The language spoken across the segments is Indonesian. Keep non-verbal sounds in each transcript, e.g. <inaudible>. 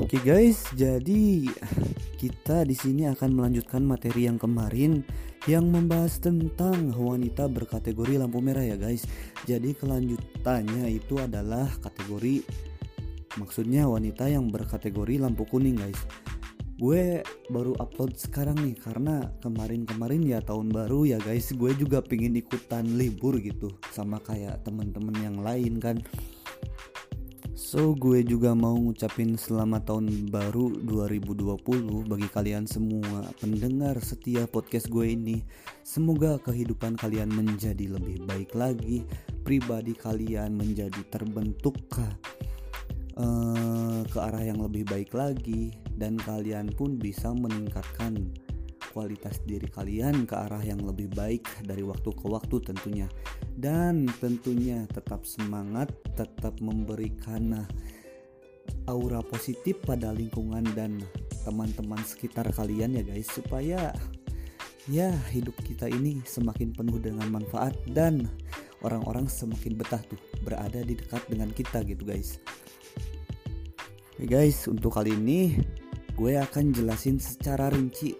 Oke guys, jadi kita di sini akan melanjutkan materi yang kemarin yang membahas tentang wanita berkategori lampu merah ya guys. Jadi kelanjutannya itu adalah kategori maksudnya wanita yang berkategori lampu kuning guys. Gue baru upload sekarang nih karena kemarin-kemarin ya tahun baru ya guys. Gue juga pingin ikutan libur gitu sama kayak temen-temen yang lain kan. So gue juga mau ngucapin selamat tahun baru 2020 bagi kalian semua pendengar setia podcast gue ini. Semoga kehidupan kalian menjadi lebih baik lagi Pribadi kalian menjadi terbentuk uh, ke arah yang lebih baik lagi Dan kalian pun bisa meningkatkan kualitas diri kalian ke arah yang lebih baik dari waktu ke waktu tentunya dan tentunya tetap semangat tetap memberikan aura positif pada lingkungan dan teman-teman sekitar kalian ya guys supaya ya hidup kita ini semakin penuh dengan manfaat dan orang-orang semakin betah tuh berada di dekat dengan kita gitu guys. Oke guys, untuk kali ini gue akan jelasin secara rinci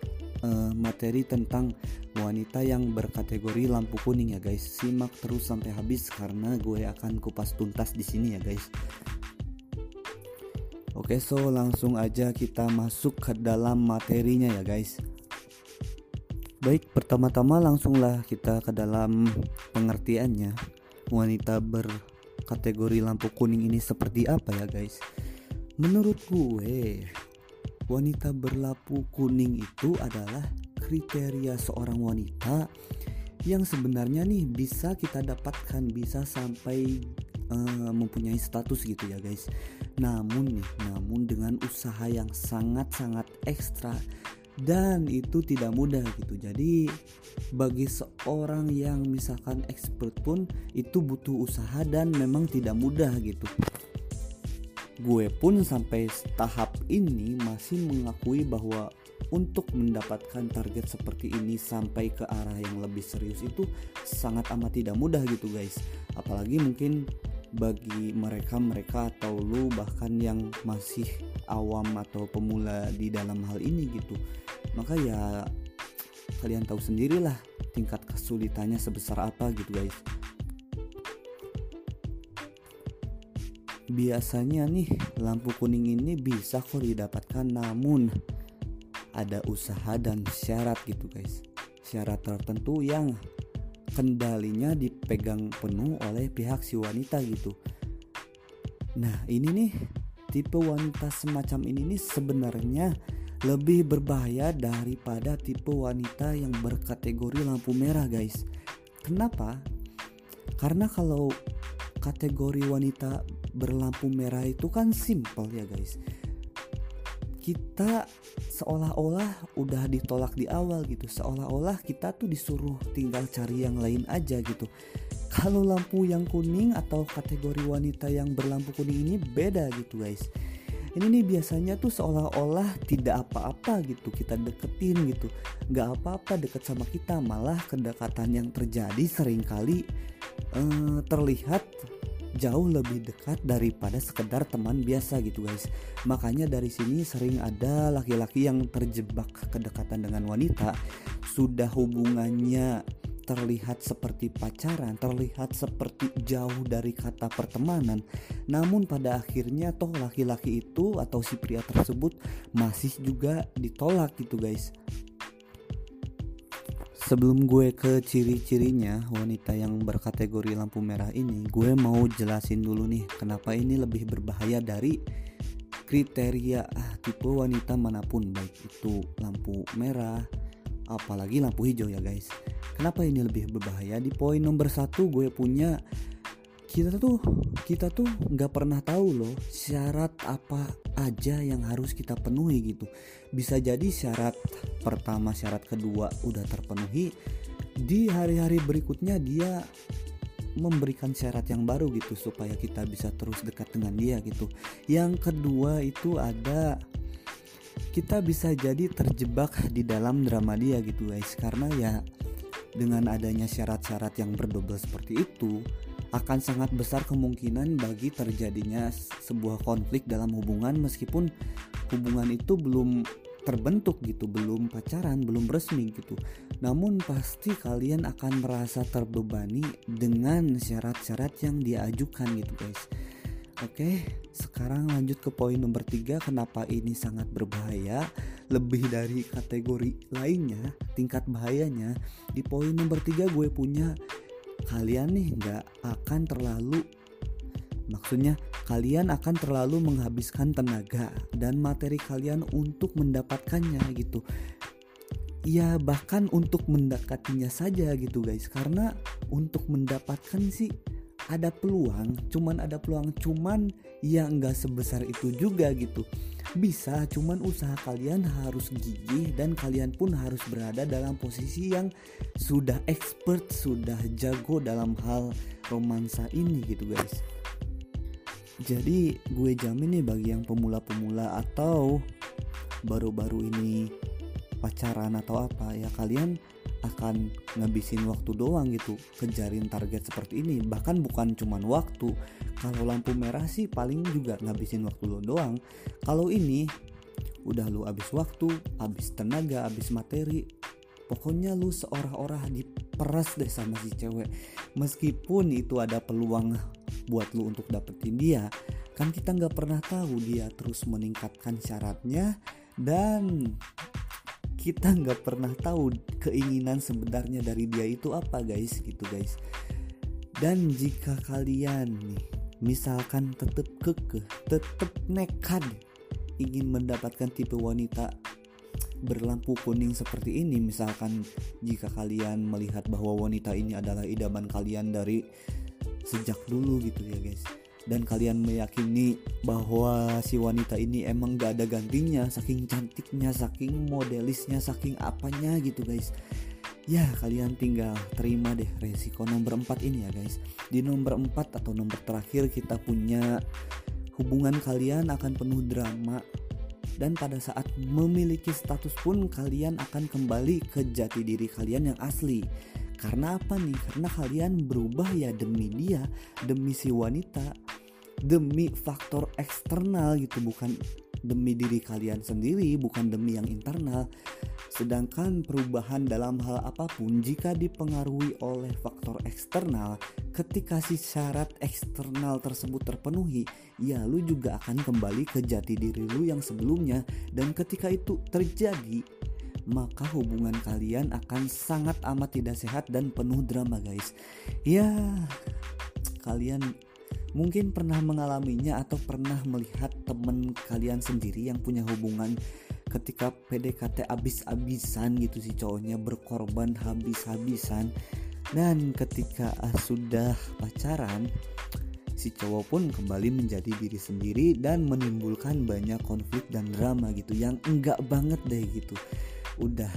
uh, materi tentang wanita yang berkategori lampu kuning ya guys. Simak terus sampai habis karena gue akan kupas tuntas di sini ya guys. Oke, so langsung aja kita masuk ke dalam materinya ya guys. Baik, pertama-tama langsunglah kita ke dalam pengertiannya. Wanita berkategori lampu kuning ini seperti apa ya guys? Menurut gue, wanita berlapu kuning itu adalah kriteria seorang wanita yang sebenarnya nih bisa kita dapatkan bisa sampai uh, mempunyai status gitu ya guys. Namun nih, namun dengan usaha yang sangat-sangat ekstra dan itu tidak mudah gitu. Jadi bagi seorang yang misalkan expert pun itu butuh usaha dan memang tidak mudah gitu gue pun sampai tahap ini masih mengakui bahwa untuk mendapatkan target seperti ini sampai ke arah yang lebih serius itu sangat amat tidak mudah gitu guys. Apalagi mungkin bagi mereka-mereka atau lu bahkan yang masih awam atau pemula di dalam hal ini gitu. Maka ya kalian tahu sendirilah tingkat kesulitannya sebesar apa gitu guys biasanya nih lampu kuning ini bisa kok didapatkan namun ada usaha dan syarat gitu guys. Syarat tertentu yang kendalinya dipegang penuh oleh pihak si wanita gitu. Nah ini nih tipe wanita semacam ini nih sebenarnya lebih berbahaya daripada tipe wanita yang berkategori lampu merah guys. Kenapa? Karena kalau kategori wanita berlampu merah itu kan simple ya guys. Kita seolah-olah udah ditolak di awal gitu. Seolah-olah kita tuh disuruh tinggal cari yang lain aja gitu. Kalau lampu yang kuning atau kategori wanita yang berlampu kuning ini beda gitu guys ini nih biasanya tuh seolah-olah tidak apa-apa gitu kita deketin gitu. Nggak apa-apa deket sama kita malah kedekatan yang terjadi sering kali eh, terlihat jauh lebih dekat daripada sekedar teman biasa gitu guys. Makanya dari sini sering ada laki-laki yang terjebak kedekatan dengan wanita. Sudah hubungannya terlihat seperti pacaran, terlihat seperti jauh dari kata pertemanan. Namun pada akhirnya toh laki-laki itu atau si pria tersebut masih juga ditolak gitu guys. Sebelum gue ke ciri-cirinya wanita yang berkategori lampu merah ini, gue mau jelasin dulu nih kenapa ini lebih berbahaya dari kriteria ah, tipe wanita mana pun baik itu lampu merah apalagi lampu hijau ya guys. Kenapa ini lebih berbahaya? Di poin nomor satu gue punya kita tuh kita tuh nggak pernah tahu loh syarat apa aja yang harus kita penuhi gitu bisa jadi syarat pertama syarat kedua udah terpenuhi di hari-hari berikutnya dia memberikan syarat yang baru gitu supaya kita bisa terus dekat dengan dia gitu yang kedua itu ada kita bisa jadi terjebak di dalam drama dia gitu guys karena ya dengan adanya syarat-syarat yang berdobel seperti itu akan sangat besar kemungkinan bagi terjadinya sebuah konflik dalam hubungan meskipun hubungan itu belum terbentuk gitu, belum pacaran, belum resmi gitu. Namun pasti kalian akan merasa terbebani dengan syarat-syarat yang diajukan gitu guys. Oke, sekarang lanjut ke poin nomor 3 Kenapa ini sangat berbahaya? Lebih dari kategori lainnya Tingkat bahayanya Di poin nomor 3 gue punya Kalian nih gak akan terlalu Maksudnya kalian akan terlalu menghabiskan tenaga dan materi kalian untuk mendapatkannya gitu. Ya bahkan untuk mendekatinya saja gitu guys karena untuk mendapatkan sih ada peluang cuman ada peluang cuman ya nggak sebesar itu juga gitu. Bisa cuman usaha kalian harus gigih dan kalian pun harus berada dalam posisi yang sudah expert sudah jago dalam hal romansa ini gitu guys. Jadi gue jamin nih bagi yang pemula-pemula atau baru-baru ini pacaran atau apa ya kalian akan ngabisin waktu doang gitu kejarin target seperti ini. Bahkan bukan cuman waktu kalau lampu merah sih paling juga ngabisin waktu lo doang. Kalau ini udah lu habis waktu habis tenaga habis materi pokoknya lu seorang-orang diperas deh sama si cewek. Meskipun itu ada peluang buat lu untuk dapetin dia kan kita nggak pernah tahu dia terus meningkatkan syaratnya dan kita nggak pernah tahu keinginan sebenarnya dari dia itu apa guys gitu guys. Dan jika kalian nih misalkan tetap kekeh tetap nekat ingin mendapatkan tipe wanita berlampu kuning seperti ini misalkan jika kalian melihat bahwa wanita ini adalah idaman kalian dari sejak dulu gitu ya guys dan kalian meyakini bahwa si wanita ini emang gak ada gantinya saking cantiknya saking modelisnya saking apanya gitu guys. Ya kalian tinggal terima deh resiko nomor 4 ini ya guys. Di nomor 4 atau nomor terakhir kita punya hubungan kalian akan penuh drama. Dan pada saat memiliki status pun kalian akan kembali ke jati diri kalian yang asli. Karena apa nih? Karena kalian berubah ya demi dia, demi si wanita, demi faktor eksternal gitu, bukan demi diri kalian sendiri, bukan demi yang internal. Sedangkan perubahan dalam hal apa pun jika dipengaruhi oleh faktor eksternal, ketika si syarat eksternal tersebut terpenuhi, ya lu juga akan kembali ke jati diri lu yang sebelumnya dan ketika itu terjadi, maka hubungan kalian akan sangat amat tidak sehat dan penuh drama guys ya kalian mungkin pernah mengalaminya atau pernah melihat temen kalian sendiri yang punya hubungan ketika PDKT abis-abisan gitu si cowoknya berkorban habis-habisan. Dan ketika sudah pacaran si cowok pun kembali menjadi diri sendiri dan menimbulkan banyak konflik dan drama gitu yang enggak banget deh gitu. Udah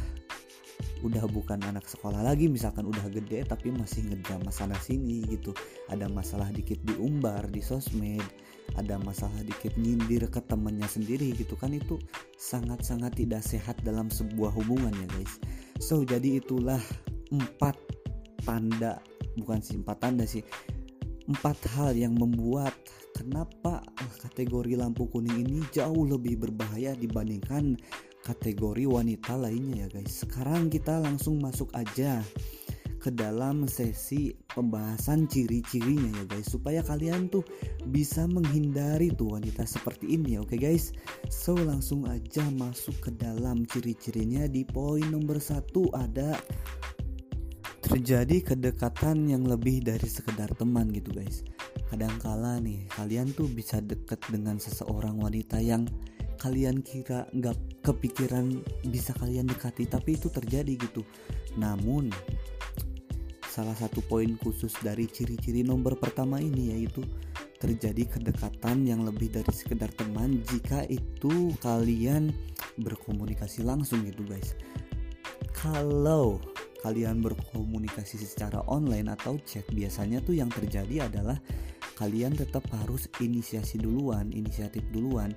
udah bukan anak sekolah lagi misalkan udah gede tapi masih ngedrama sana sini gitu. Ada masalah dikit diumbar di sosmed ada masalah dikit nyindir ke temennya sendiri gitu kan itu sangat-sangat tidak sehat dalam sebuah hubungan ya guys. So jadi itulah empat tanda bukan sih empat tanda sih. Empat hal yang membuat kenapa kategori lampu kuning ini jauh lebih berbahaya dibandingkan kategori wanita lainnya ya guys. Sekarang kita langsung masuk aja ke dalam sesi pembahasan ciri-cirinya ya guys. Supaya kalian tuh bisa menghindari tuh wanita seperti ini oke okay guys? So langsung aja masuk ke dalam ciri-cirinya. Di poin nomor satu ada terjadi kedekatan yang lebih dari sekedar teman gitu guys. Kadangkala nih kalian tuh bisa deket dengan seseorang wanita yang kalian kira nggak kepikiran bisa kalian dekati tapi itu terjadi gitu. Namun salah satu poin khusus dari ciri-ciri nomor pertama ini yaitu terjadi kedekatan yang lebih dari sekedar teman. Jika itu kalian berkomunikasi langsung gitu guys. Kalau kalian berkomunikasi secara online atau chat biasanya tuh yang terjadi adalah kalian tetap harus inisiasi duluan inisiatif duluan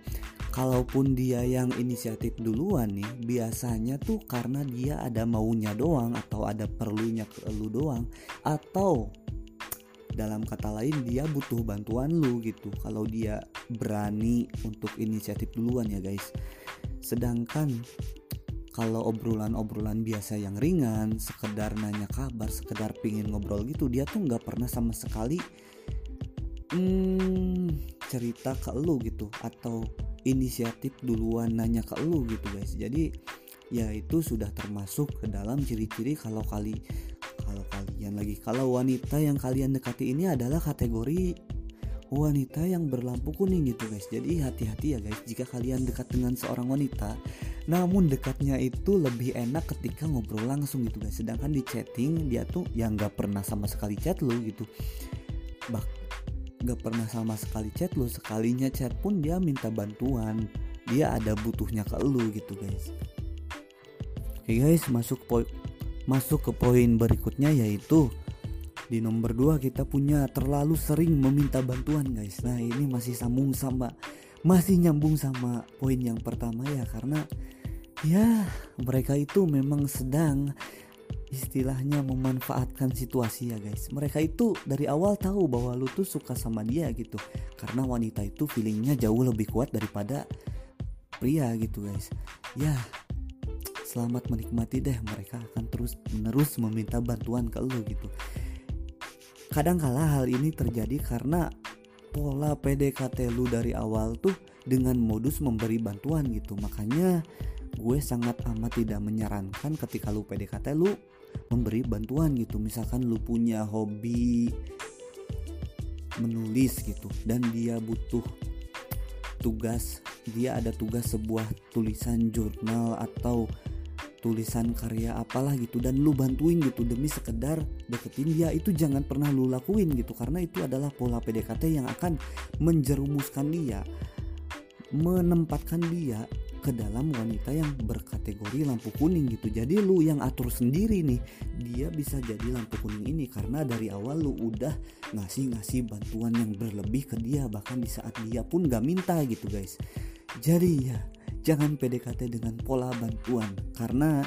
kalaupun dia yang inisiatif duluan nih biasanya tuh karena dia ada maunya doang atau ada perlunya ke lu doang atau dalam kata lain dia butuh bantuan lu gitu kalau dia berani untuk inisiatif duluan ya guys. Sedangkan kalau obrolan-obrolan biasa yang ringan sekedar nanya kabar sekedar pingin ngobrol gitu dia tuh nggak pernah sama sekali hmm, cerita ke lu gitu atau inisiatif duluan nanya ke lu gitu guys. Jadi ya itu sudah termasuk ke dalam ciri-ciri kalau kali kalau kalian lagi kalau wanita yang kalian dekati ini adalah kategori wanita yang berlampu kuning gitu guys. Jadi hati-hati ya guys jika kalian dekat dengan seorang wanita namun dekatnya itu lebih enak ketika ngobrol langsung gitu guys. Sedangkan di chatting dia tuh yang nggak pernah sama sekali chat lu gitu. Bak nggak pernah sama sekali chat lu sekalinya chat pun dia minta bantuan. Dia ada butuhnya ke lu gitu guys. Oke guys masuk poin masuk ke poin berikutnya yaitu di nomor 2 kita punya terlalu sering meminta bantuan guys. Nah ini masih sambung sama Masih nyambung sama poin yang pertama ya Karena ya mereka itu memang sedang istilahnya memanfaatkan situasi ya guys. Mereka itu dari awal tahu bahwa lu tuh suka sama dia gitu. Karena wanita itu feelingnya jauh lebih kuat daripada pria gitu guys. Ya selamat menikmati deh mereka akan terus menerus meminta bantuan ke lu gitu. Kadangkala hal ini terjadi karena pola PDKT lu dari awal tuh dengan modus memberi bantuan gitu. Makanya gue sangat amat tidak menyarankan ketika lu PDKT lu memberi bantuan gitu. Misalkan lu punya hobi menulis gitu dan dia butuh tugas dia ada tugas sebuah tulisan jurnal atau tulisan karya apalah gitu dan lu bantuin gitu demi sekedar deketin dia itu jangan pernah lu lakuin gitu karena itu adalah pola PDKT yang akan menjerumuskan dia menempatkan dia ke dalam wanita yang berkategori lampu kuning gitu. Jadi lu yang atur sendiri nih dia bisa jadi lampu kuning ini karena dari awal lu udah ngasih-ngasih bantuan yang berlebih ke dia bahkan di saat dia pun gak minta gitu guys. Jadi ya jangan PDKT dengan pola bantuan karena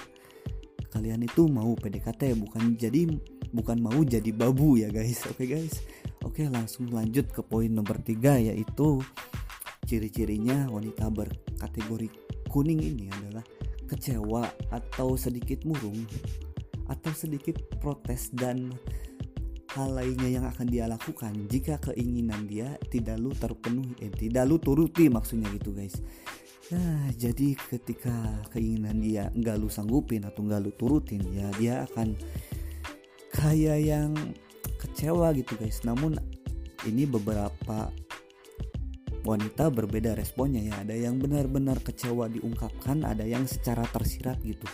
kalian itu mau PDKT bukan jadi bukan mau jadi babu ya guys. Oke okay, guys? Oke langsung lanjut ke poin nomor tiga yaitu ciri-cirinya wanita berkategori kuning ini adalah kecewa atau sedikit murung atau sedikit protes dan hal lainnya yang akan dia lakukan jika keinginan dia tidak lu terpenuhi eh, tidak lu turuti maksudnya gitu guys Nah, jadi ketika keinginan dia nggak lu sanggupin atau nggak lu turutin, ya dia akan kayak yang kecewa gitu guys. Namun ini beberapa wanita berbeda responnya ya. Ada yang benar-benar kecewa diungkapkan, ada yang secara tersirat gitu.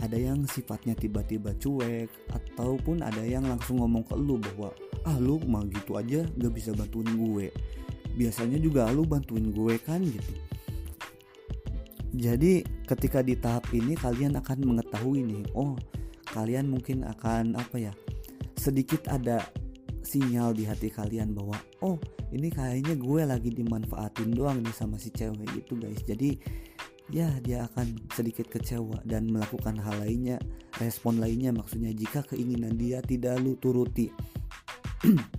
Ada yang sifatnya tiba-tiba cuek ataupun ada yang langsung ngomong ke lu bahwa ah lu mah gitu aja gak bisa bantuin gue. Biasanya juga lu bantuin gue kan gitu jadi ketika di tahap ini kalian akan mengetahui nih, oh kalian mungkin akan apa ya? Sedikit ada sinyal di hati kalian bahwa oh ini kayaknya gue lagi dimanfaatin doang nih sama si cewek gitu guys. Jadi ya dia akan sedikit kecewa dan melakukan hal lainnya, respon lainnya maksudnya jika keinginan dia tidak lu turuti. <clears throat>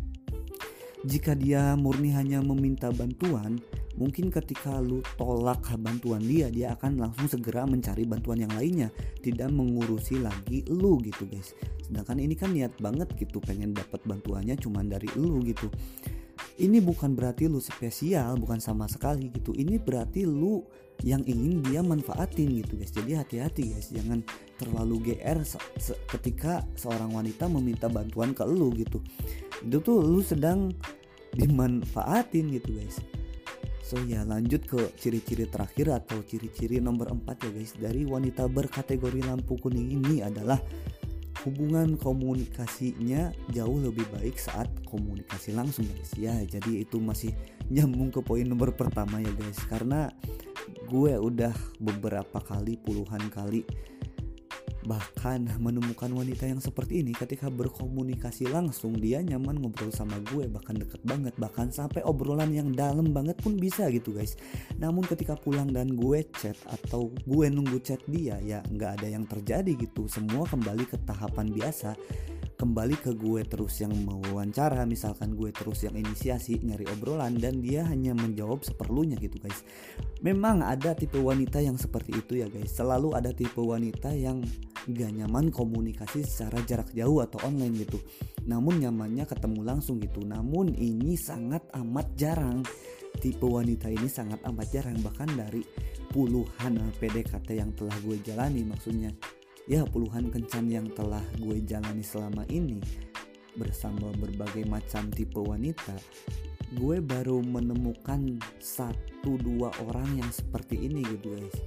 jika dia murni hanya meminta bantuan, mungkin ketika lu tolak bantuan dia dia akan langsung segera mencari bantuan yang lainnya tidak mengurusi lagi lu gitu guys. Sedangkan ini kan niat banget gitu pengen dapat bantuannya cuman dari lu gitu. Ini bukan berarti lu spesial bukan sama sekali gitu. Ini berarti lu yang ingin dia manfaatin gitu guys. Jadi hati-hati guys. Jangan terlalu GR se ketika seorang wanita meminta bantuan ke lu gitu. Itu tuh lu sedang dimanfaatin gitu guys So ya lanjut ke ciri-ciri terakhir atau ciri-ciri nomor 4 ya guys. Dari wanita berkategori lampu kuning ini adalah hubungan komunikasinya jauh lebih baik saat komunikasi langsung guys. Ya jadi itu masih nyambung ke poin nomor pertama ya guys. Karena gue udah beberapa kali puluhan kali Bahkan menemukan wanita yang seperti ini ketika berkomunikasi langsung dia nyaman ngobrol sama gue bahkan deket banget bahkan sampai obrolan yang dalam banget pun bisa gitu guys. Namun ketika pulang dan gue chat atau gue nunggu chat dia ya nggak ada yang terjadi gitu semua kembali ke tahapan biasa kembali ke gue terus yang mewawancara misalkan gue terus yang inisiasi nyari obrolan dan dia hanya menjawab seperlunya gitu guys. Memang ada tipe wanita yang seperti itu ya guys. Selalu ada tipe wanita yang gak nyaman komunikasi secara jarak jauh atau online gitu. Namun nyamannya ketemu langsung gitu. Namun ini sangat amat jarang. Tipe wanita ini sangat amat jarang bahkan dari puluhan PDKT yang telah gue jalani maksudnya ya puluhan kencan yang telah gue jalani selama ini bersama berbagai macam tipe wanita gue baru menemukan satu dua orang yang seperti ini gitu guys.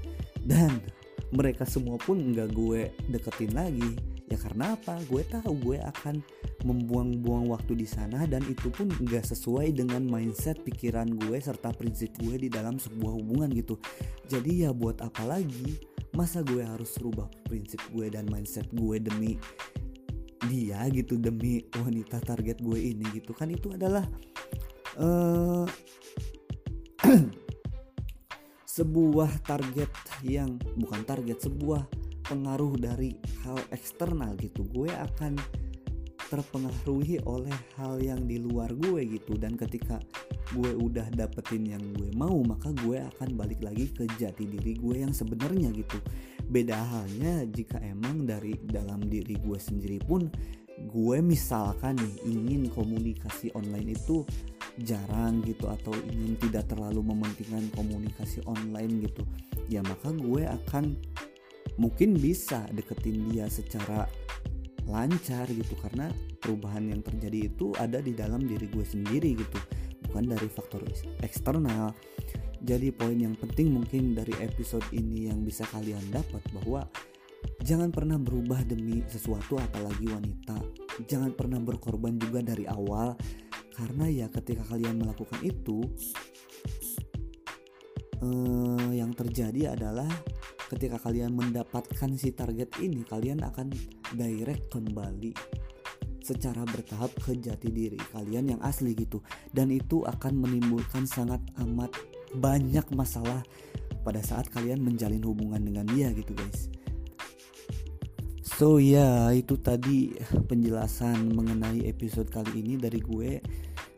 Dan mereka semua pun nggak gue deketin lagi. Ya karena apa? Gue tahu gue akan membuang-buang waktu di sana dan itu pun nggak sesuai dengan mindset pikiran gue serta prinsip gue di dalam sebuah hubungan gitu. Jadi ya buat apa lagi masa gue harus rubah prinsip gue dan mindset gue demi dia gitu demi wanita target gue ini gitu? Kan itu adalah uh, <clears throat> sebuah target yang bukan target sebuah pengaruh dari hal eksternal gitu. Gue akan terpengaruhi oleh hal yang di luar gue gitu. Dan ketika gue udah dapetin yang gue mau maka gue akan balik lagi ke jati diri gue yang sebenarnya gitu. Beda halnya jika emang dari dalam diri gue sendiri pun gue misalkan nih ingin komunikasi online itu jarang gitu atau ingin tidak terlalu mementingkan komunikasi online gitu ya maka gue akan mungkin bisa deketin dia secara lancar gitu karena perubahan yang terjadi itu ada di dalam diri gue sendiri gitu bukan dari faktor eksternal. Jadi poin yang penting mungkin dari episode ini yang bisa kalian dapat bahwa jangan pernah berubah demi sesuatu apalagi wanita. Jangan pernah berkorban juga dari awal karena ya ketika kalian melakukan itu eh, yang terjadi adalah ketika kalian mendapatkan si target ini kalian akan direct kembali secara bertahap ke jati diri kalian yang asli gitu. Dan itu akan menimbulkan sangat amat banyak masalah pada saat kalian menjalin hubungan dengan dia gitu guys. So ya yeah, itu tadi penjelasan mengenai episode kali ini dari gue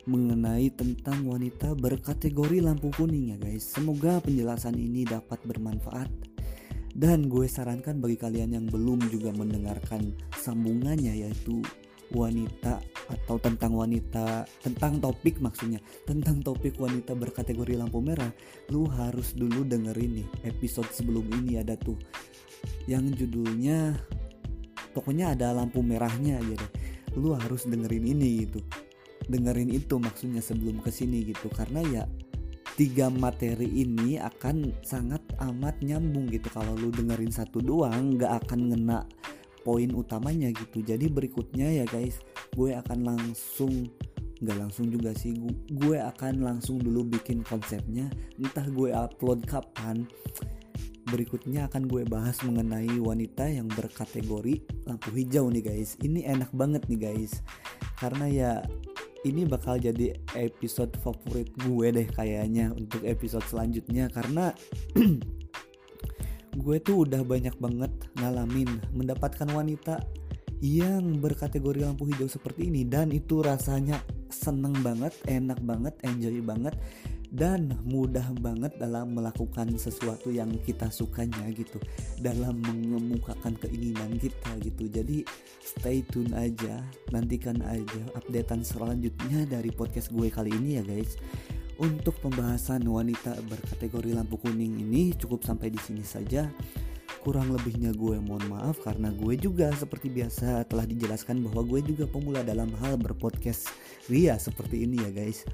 mengenai tentang wanita berkategori lampu kuning ya guys. Semoga penjelasan ini dapat bermanfaat dan gue sarankan bagi kalian yang belum juga mendengarkan sambungannya yaitu wanita atau tentang wanita tentang topik maksudnya tentang topik wanita berkategori lampu merah lu harus dulu dengerin nih episode sebelum ini ada tuh yang judulnya pokoknya ada lampu merahnya aja deh. Lu harus dengerin ini gitu. Dengerin itu maksudnya sebelum ke sini gitu karena ya tiga materi ini akan sangat amat nyambung gitu. Kalau lu dengerin satu doang nggak akan ngena poin utamanya gitu. Jadi berikutnya ya guys gue akan langsung nggak langsung juga sih gue akan langsung dulu bikin konsepnya. Entah gue upload kapan. Berikutnya akan gue bahas mengenai wanita yang berkategori lampu hijau nih guys. Ini enak banget nih guys. Karena ya ini bakal jadi episode favorit gue deh kayaknya untuk episode selanjutnya karena <clears throat> gue tuh udah banyak banget ngalamin mendapatkan wanita yang berkategori lampu hijau seperti ini. Dan itu rasanya seneng banget, enak banget, enjoy banget dan mudah banget dalam melakukan sesuatu yang kita sukanya gitu dalam mengemukakan keinginan kita gitu jadi stay tune aja nantikan aja updatean selanjutnya dari podcast gue kali ini ya guys untuk pembahasan wanita berkategori lampu kuning ini cukup sampai di sini saja. Kurang lebihnya gue mohon maaf karena gue juga seperti biasa telah dijelaskan bahwa gue juga pemula dalam hal berpodcast ria seperti ini ya guys.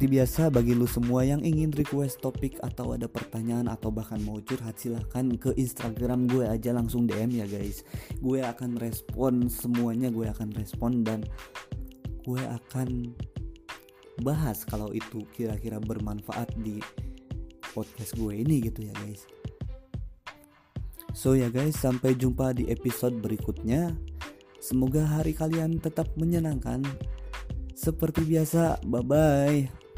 Seperti biasa bagi lu semua yang ingin request topik atau ada pertanyaan atau bahkan mau curhat silahkan ke Instagram gue aja langsung DM ya guys. Gue akan respon semuanya gue akan respon dan gue akan bahas kalau itu kira-kira bermanfaat di podcast gue ini gitu ya guys. So ya guys, sampai jumpa di episode berikutnya. Semoga hari kalian tetap menyenangkan. Seperti biasa, bye bye.